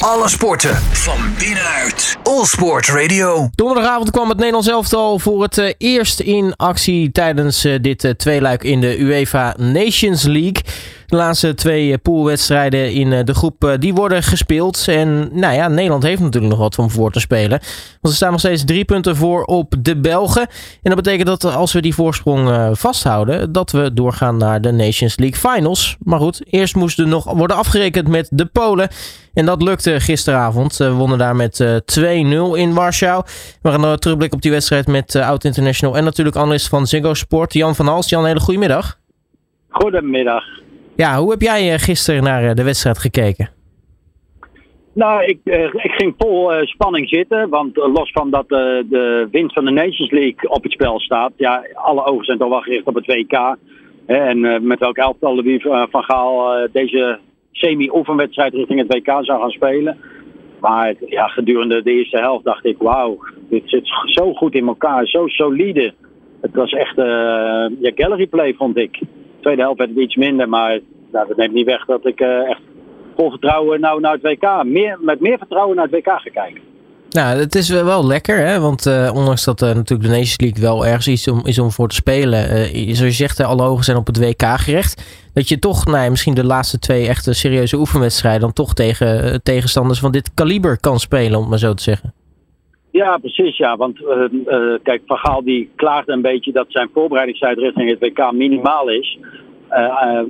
Alle sporten van binnenuit. All Sport Radio. Donderdagavond kwam het Nederlands elftal voor het uh, eerst in actie tijdens uh, dit uh, tweeluik in de UEFA Nations League. De laatste twee poolwedstrijden in de groep die worden gespeeld. En nou ja, Nederland heeft natuurlijk nog wat om voor te spelen. Want ze staan nog steeds drie punten voor op de Belgen. En dat betekent dat als we die voorsprong vasthouden, dat we doorgaan naar de Nations League Finals. Maar goed, eerst moesten nog worden afgerekend met de Polen. En dat lukte gisteravond. We wonnen daar met 2-0 in Warschau. We gaan terugblikken op die wedstrijd met Oud International en natuurlijk analist van Ziggo Sport, Jan van Hals. Jan, hele goede middag. Goedemiddag. Ja, hoe heb jij gisteren naar de wedstrijd gekeken? Nou, ik, ik ging vol spanning zitten. Want los van dat de winst van de Nations League op het spel staat. Ja, alle ogen zijn toch wel gericht op het WK. En met welk elftal wie Van Gaal deze semi-oefenwedstrijd richting het WK zou gaan spelen. Maar ja, gedurende de eerste helft dacht ik, wauw, dit zit zo goed in elkaar, zo solide. Het was echt uh, ja, gallery play, vond ik. De tweede helft werd het iets minder, maar nou, dat neemt niet weg dat ik uh, echt vol vertrouwen nou naar het WK, meer, met meer vertrouwen naar het WK ga kijken. Nou, het is wel lekker, hè? want uh, ondanks dat uh, natuurlijk de Nations League wel ergens iets om, is om voor te spelen, uh, zoals je zegt, alle ogen zijn op het WK gericht, dat je toch nou, misschien de laatste twee echte serieuze oefenwedstrijden dan toch tegen tegenstanders van dit kaliber kan spelen, om het maar zo te zeggen. Ja, precies, ja, want kijk, Van Gaal die klaagde een beetje dat zijn voorbereidingstijd richting het WK minimaal is.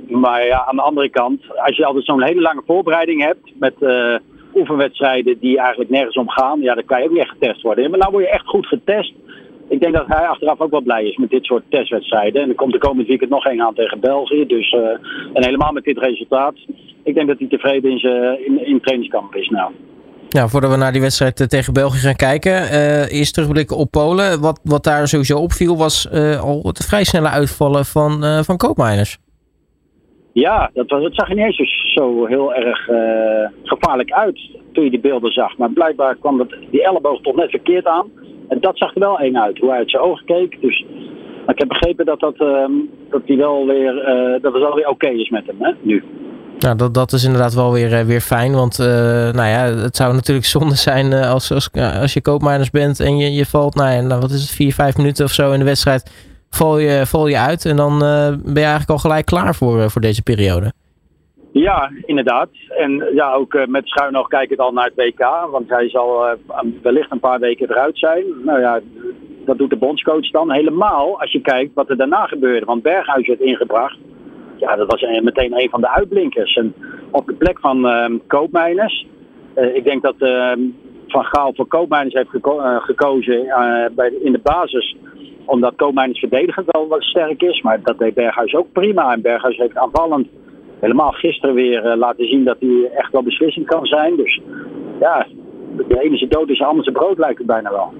Maar ja, aan de andere kant, als je altijd zo'n hele lange voorbereiding hebt met oefenwedstrijden die eigenlijk nergens om gaan, ja, dan kan je ook niet echt getest worden. Maar nou word je echt goed getest. Ik denk dat hij achteraf ook wel blij is met dit soort testwedstrijden. En er komt de komende weekend nog één aan tegen België. Dus, en helemaal met dit resultaat. Ik denk dat hij tevreden in zijn in, in trainingskamp is nou. Ja, voordat we naar die wedstrijd tegen België gaan kijken. Eerst terugblikken op Polen. Wat, wat daar sowieso opviel was al het vrij snelle uitvallen van, van koopmijners. Ja, dat, was, zag er niet eens zo heel erg uh, gevaarlijk uit toen je die beelden zag. Maar blijkbaar kwam dat, die elleboog toch net verkeerd aan. En dat zag er wel één uit, hoe hij uit zijn ogen keek. Dus maar ik heb begrepen dat, dat, uh, dat, die wel weer, uh, dat het wel weer oké is met hem hè, nu. Nou, dat, dat is inderdaad wel weer, weer fijn. Want nou ja, het zou natuurlijk zonde zijn als, als, als je koopmijners bent en je, je valt, nou, nou wat is het, vier, vijf minuten of zo in de wedstrijd val je, val je uit en dan uh, ben je eigenlijk al gelijk klaar voor, uh, voor deze periode. Ja, inderdaad. En ja, ook uh, met schuin oog kijk ik al naar het WK. Want hij zal wellicht een paar weken eruit zijn. Nou ja, dat doet de bondscoach dan. Helemaal als je kijkt wat er daarna gebeurde. Want Berghuis werd ingebracht. Ja, dat was meteen een van de uitblinkers. En op de plek van Koopmeiners. ik denk dat Van Gaal voor Koopmeiners heeft geko gekozen bij, in de basis omdat Koopmeiners verdedigend wel wat sterk is. Maar dat deed Berghuis ook prima. En Berghuis heeft aanvallend helemaal gisteren weer uh, laten zien dat hij echt wel beslissend kan zijn. Dus ja, de ene zijn dood is de andere zijn brood lijkt het bijna wel.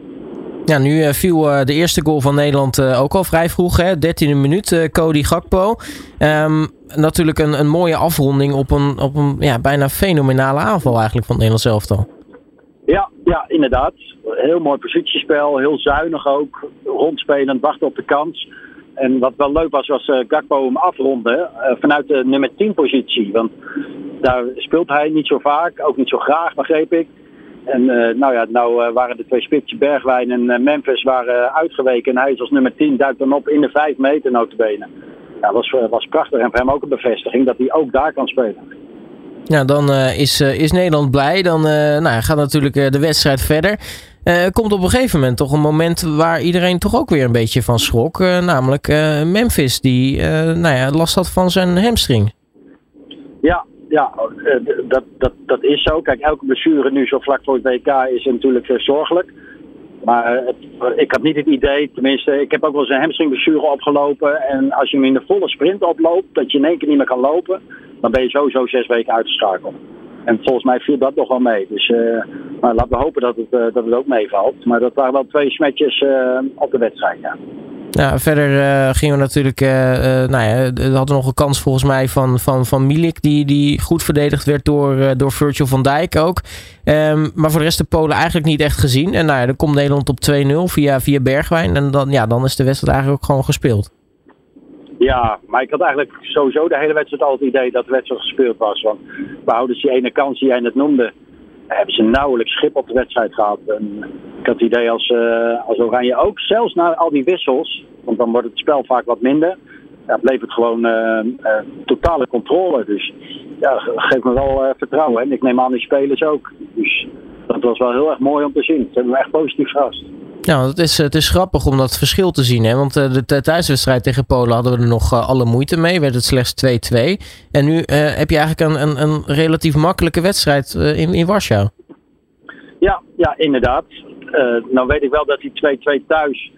Ja, nu uh, viel uh, de eerste goal van Nederland ook al vrij vroeg. Hè? 13e minuut, Cody Gakpo. Um, natuurlijk een, een mooie afronding op een, op een ja, bijna fenomenale aanval eigenlijk van het Nederlands elftal. Ja, ja, inderdaad. Heel mooi positiespel, heel zuinig ook. Rondspelend, wachten op de kans. En wat wel leuk was, was uh, Gakpo hem afronden uh, vanuit de nummer 10 positie. Want daar speelt hij niet zo vaak, ook niet zo graag, begreep ik. En uh, nou ja, nou waren de twee spitsen Bergwijn en Memphis waren uitgeweken. En hij is als nummer 10 duikt dan op in de 5 meter notabene. Ja, dat was, was prachtig en voor hem ook een bevestiging dat hij ook daar kan spelen. Ja, dan uh, is, uh, is Nederland blij. Dan uh, nou, gaat natuurlijk de wedstrijd verder. komt op een gegeven moment toch een moment waar iedereen toch ook weer een beetje van schrok. namelijk Memphis, die nou ja, last had van zijn hamstring. Ja, ja dat, dat, dat is zo. Kijk, elke blessure nu zo vlak voor het WK is natuurlijk zorgelijk. Maar ik had niet het idee, tenminste, ik heb ook wel eens een hamstringblessure opgelopen. En als je hem in de volle sprint oploopt, dat je in één keer niet meer kan lopen dan ben je sowieso zes weken uitgeschakeld. En volgens mij viel dat nog wel mee. Dus uh, maar laten we hopen dat het, uh, dat het ook meevalt. Maar dat waren wel twee smetjes op de wedstrijd, ja. Ja, verder gingen we natuurlijk. nou ja, we hadden nog een kans volgens mij van, van, van Milik, die, die goed verdedigd werd door, door Virgil van Dijk ook. Um, maar voor de rest de Polen eigenlijk niet echt gezien. En nou ja, dan komt Nederland op 2-0 via, via Bergwijn. En dan, ja, dan is de wedstrijd eigenlijk ook gewoon gespeeld. Ja, maar ik had eigenlijk sowieso de hele wedstrijd al het idee dat de wedstrijd gespeeld was. Want we houden die ene kans die jij net noemde. hebben ze nauwelijks schip op de wedstrijd gehad. En ik had het idee als, uh, als Oranje ook, zelfs na al die wissels, want dan wordt het spel vaak wat minder, ja, bleef het gewoon uh, uh, totale controle. Dus ja, geeft me wel vertrouwen. En ik neem aan die spelers ook. Dus dat was wel heel erg mooi om te zien. Ze hebben me echt positief verrast. Ja, het is, het is grappig om dat verschil te zien. Hè? Want de, de thuiswedstrijd tegen Polen hadden we er nog alle moeite mee. Werd het slechts 2-2. En nu heb je eigenlijk een, een, een relatief makkelijke wedstrijd in, in Warschau. Ja, ja, inderdaad. Uh, nou weet ik wel dat die 2-2 thuis,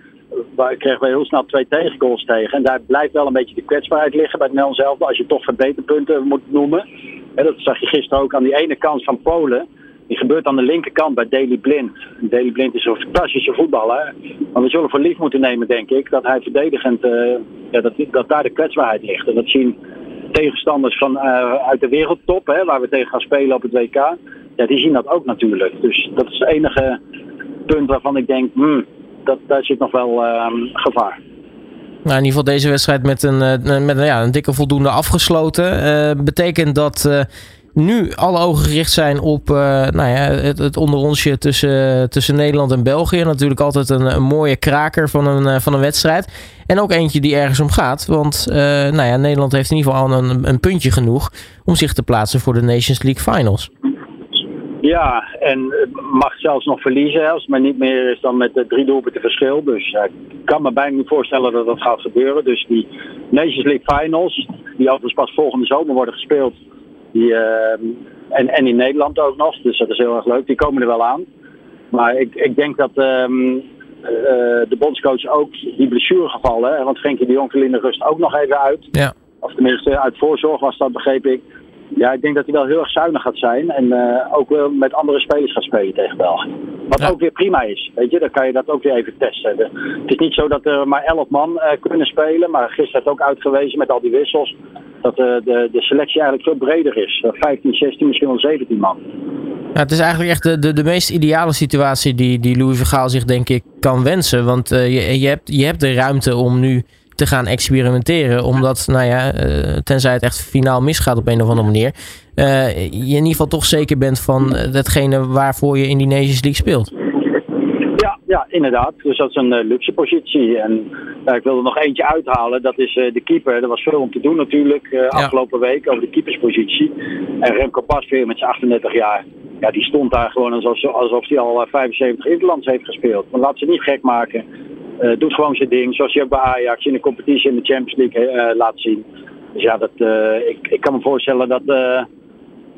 waar kregen we heel snel twee tegengoals tegen. En daar blijft wel een beetje de kwetsbaarheid liggen bij het Nel zelf. Als je toch verbeterpunten moet noemen. En dat zag je gisteren ook aan die ene kant van Polen. Die gebeurt aan de linkerkant bij Daley Blind. Daley Blind is een fantastische voetballer. Maar we zullen voor lief moeten nemen, denk ik, dat hij verdedigend, uh, ja, dat, dat daar de kwetsbaarheid ligt. En dat zien tegenstanders van, uit de wereldtop, hè, waar we tegen gaan spelen op het WK ja, die zien dat ook natuurlijk. Dus dat is het enige punt waarvan ik denk, hmm, dat, daar zit nog wel uh, gevaar. Nou, in ieder geval deze wedstrijd met een, uh, met, ja, een dikke voldoende afgesloten. Uh, betekent dat uh, nu alle ogen gericht zijn op nou ja, het, het onderonsje tussen, tussen Nederland en België. Natuurlijk altijd een, mooie kraker van een, van een wedstrijd. En ook eentje die ergens om gaat. Want nou ja, Nederland heeft in ieder geval een, een puntje genoeg om zich te plaatsen voor de Nations League Finals. Ja, en mag zelfs nog verliezen als het maar niet meer is dan met drie doelpunten verschil. Dus ik kan me bijna niet voorstellen dat dat gaat gebeuren. Dus die Nations League Finals, die overigens pas volgende zomer worden gespeeld. Die, uh, en, en in Nederland ook nog, dus dat is heel erg leuk. Die komen er wel aan. Maar ik, ik denk dat um, uh, de bondscoach ook die blessuregevallen, want Frenkie de Jong viel in de rust ook nog even uit. Ja. Of tenminste uit voorzorg was dat, begreep ik. Ja, ik denk dat hij wel heel erg zuinig gaat zijn. En uh, ook wel met andere spelers gaat spelen tegen België. Wat ja. ook weer prima is. Weet je, dan kan je dat ook weer even testen. De, het is niet zo dat er maar 11 man uh, kunnen spelen. Maar gisteren heeft ook uitgewezen met al die wissels. Dat uh, de, de selectie eigenlijk veel breder is. 15, 16, misschien wel 17 man. Ja, het is eigenlijk echt de, de, de meest ideale situatie die, die Louis Vergaal zich denk ik kan wensen. Want je, je, hebt, je hebt de ruimte om nu te gaan experimenteren. Omdat, nou ja, uh, tenzij het echt finaal misgaat op een of andere manier. Uh, je in ieder geval toch zeker bent van datgene waarvoor je in die Nations League speelt. Ja, ja inderdaad. Dus dat is een luxe positie. En ik wil er nog eentje uithalen. Dat is de keeper. Er was veel om te doen natuurlijk ja. afgelopen week over de keeperspositie. En Remco Pasveer met zijn 38 jaar. Ja, die stond daar gewoon alsof, alsof hij al 75 interlands heeft gespeeld. Maar laat ze niet gek maken. Uh, doet gewoon zijn ding, zoals je ook bij Ajax in de competitie in de Champions League uh, laat zien. Dus ja, dat, uh, ik, ik kan me voorstellen dat,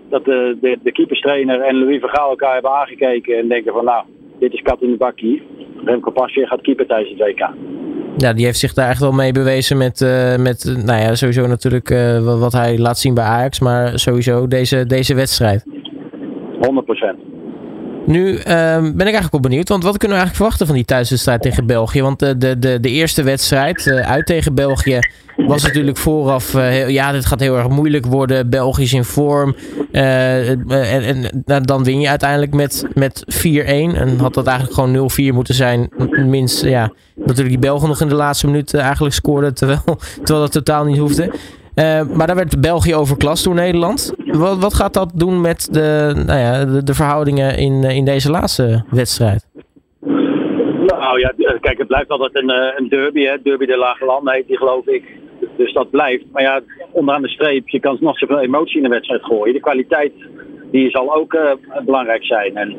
dat de, de, de keeperstrainer en Louis Vergaal elkaar hebben aangekeken en denken van nou, dit is kat in de bakkie. Remco Pasveer gaat keeper tijdens het WK. Ja, die heeft zich daar echt wel mee bewezen met, met nou ja, sowieso natuurlijk wat hij laat zien bij Ajax, maar sowieso deze, deze wedstrijd. 100 procent. Nu uh, ben ik eigenlijk wel benieuwd, want wat kunnen we eigenlijk verwachten van die thuiswedstrijd tegen België? Want de, de, de, de eerste wedstrijd uh, uit tegen België was natuurlijk vooraf, uh, heel, ja, dit gaat heel erg moeilijk worden. Belgisch in vorm. En en nou, dan win je uiteindelijk met, met 4-1. En had dat eigenlijk gewoon 0-4 moeten zijn. Minst, ja, natuurlijk die Belgen nog in de laatste minuut eigenlijk scoorden, terwijl, terwijl dat totaal niet hoefde. Uh, maar daar werd België overklast door Nederland. Wat, wat gaat dat doen met de, nou ja, de, verhoudingen in, in deze laatste wedstrijd? Nou ja, kijk, het blijft altijd een, een derby. Hè? Derby de Lage Landen heet die, geloof ik. Dus dat blijft. Maar ja, onderaan de streep, je kan nog zoveel emotie in de wedstrijd gooien. De kwaliteit, die zal ook belangrijk zijn. En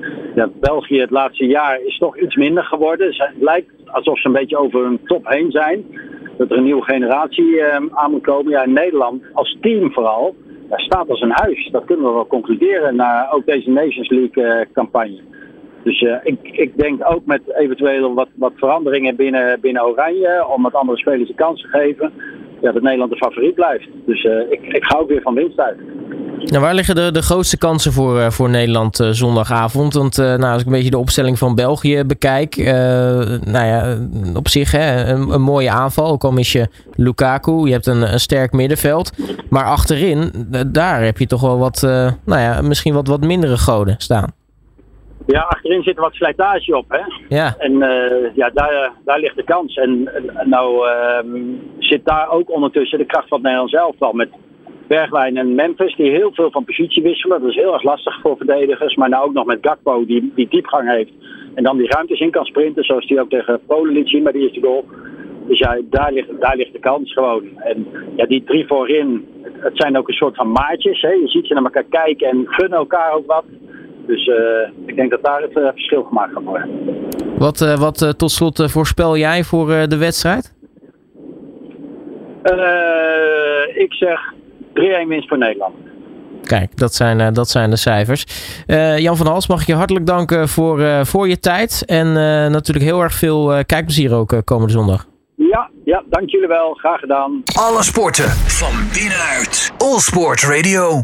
België het laatste jaar is toch iets minder geworden. Het lijkt alsof ze een beetje over hun top heen zijn dat er een nieuwe generatie uh, aan moet komen. Ja, in Nederland als team vooral, staat als een huis. Dat kunnen we wel concluderen na ook deze Nations League uh, campagne. Dus uh, ik, ik denk ook met eventueel wat, wat veranderingen binnen, binnen Oranje, om wat andere spelers de kans te geven, ja, dat Nederland de favoriet blijft. Dus ik, ik ga ook weer van winst uit. Nou, waar liggen de, de grootste kansen voor, uh, voor Nederland uh, zondagavond? Want uh, nou, als ik een beetje de opstelling van België bekijk, nou ja, op zich hè, een, een, mooie aanval. Ook al mis je Lukaku, je hebt een, een sterk middenveld. Maar achterin, daar heb je toch wel wat, nou ja, misschien wat, wat mindere goden staan. Ja, achterin zit er wat slijtage op. Hè? Ja. En ja, daar, daar ligt de kans. En nou ehm, zit daar ook ondertussen de kracht van Nederland zelf wel met Bergwijn en Memphis, die heel veel van positie wisselen. Dat is heel erg lastig voor verdedigers. Maar nou ook nog met Gakpo, die, die diepgang heeft. En dan die ruimtes in kan sprinten, zoals die ook tegen Polen liet zien bij de eerste goal. Dus ja, daar ligt, daar ligt de kans gewoon. En ja, die drie voorin, het zijn ook een soort van maatjes. Hè? Je ziet ze naar elkaar kijken en gunnen elkaar ook wat. Dus uh, ik denk dat daar het uh, verschil gemaakt gaat worden. Wat, uh, wat tot slot voorspel jij voor de wedstrijd? ik zeg 3-1 winst voor Nederland. Kijk, dat zijn, dat zijn de cijfers. Jan van Hals, mag ik je hartelijk danken voor, voor je tijd. En natuurlijk heel erg veel kijkplezier ook komende zondag. Ja, ja, dank jullie wel. Graag gedaan. Alle sporten van binnenuit. All Sport Radio.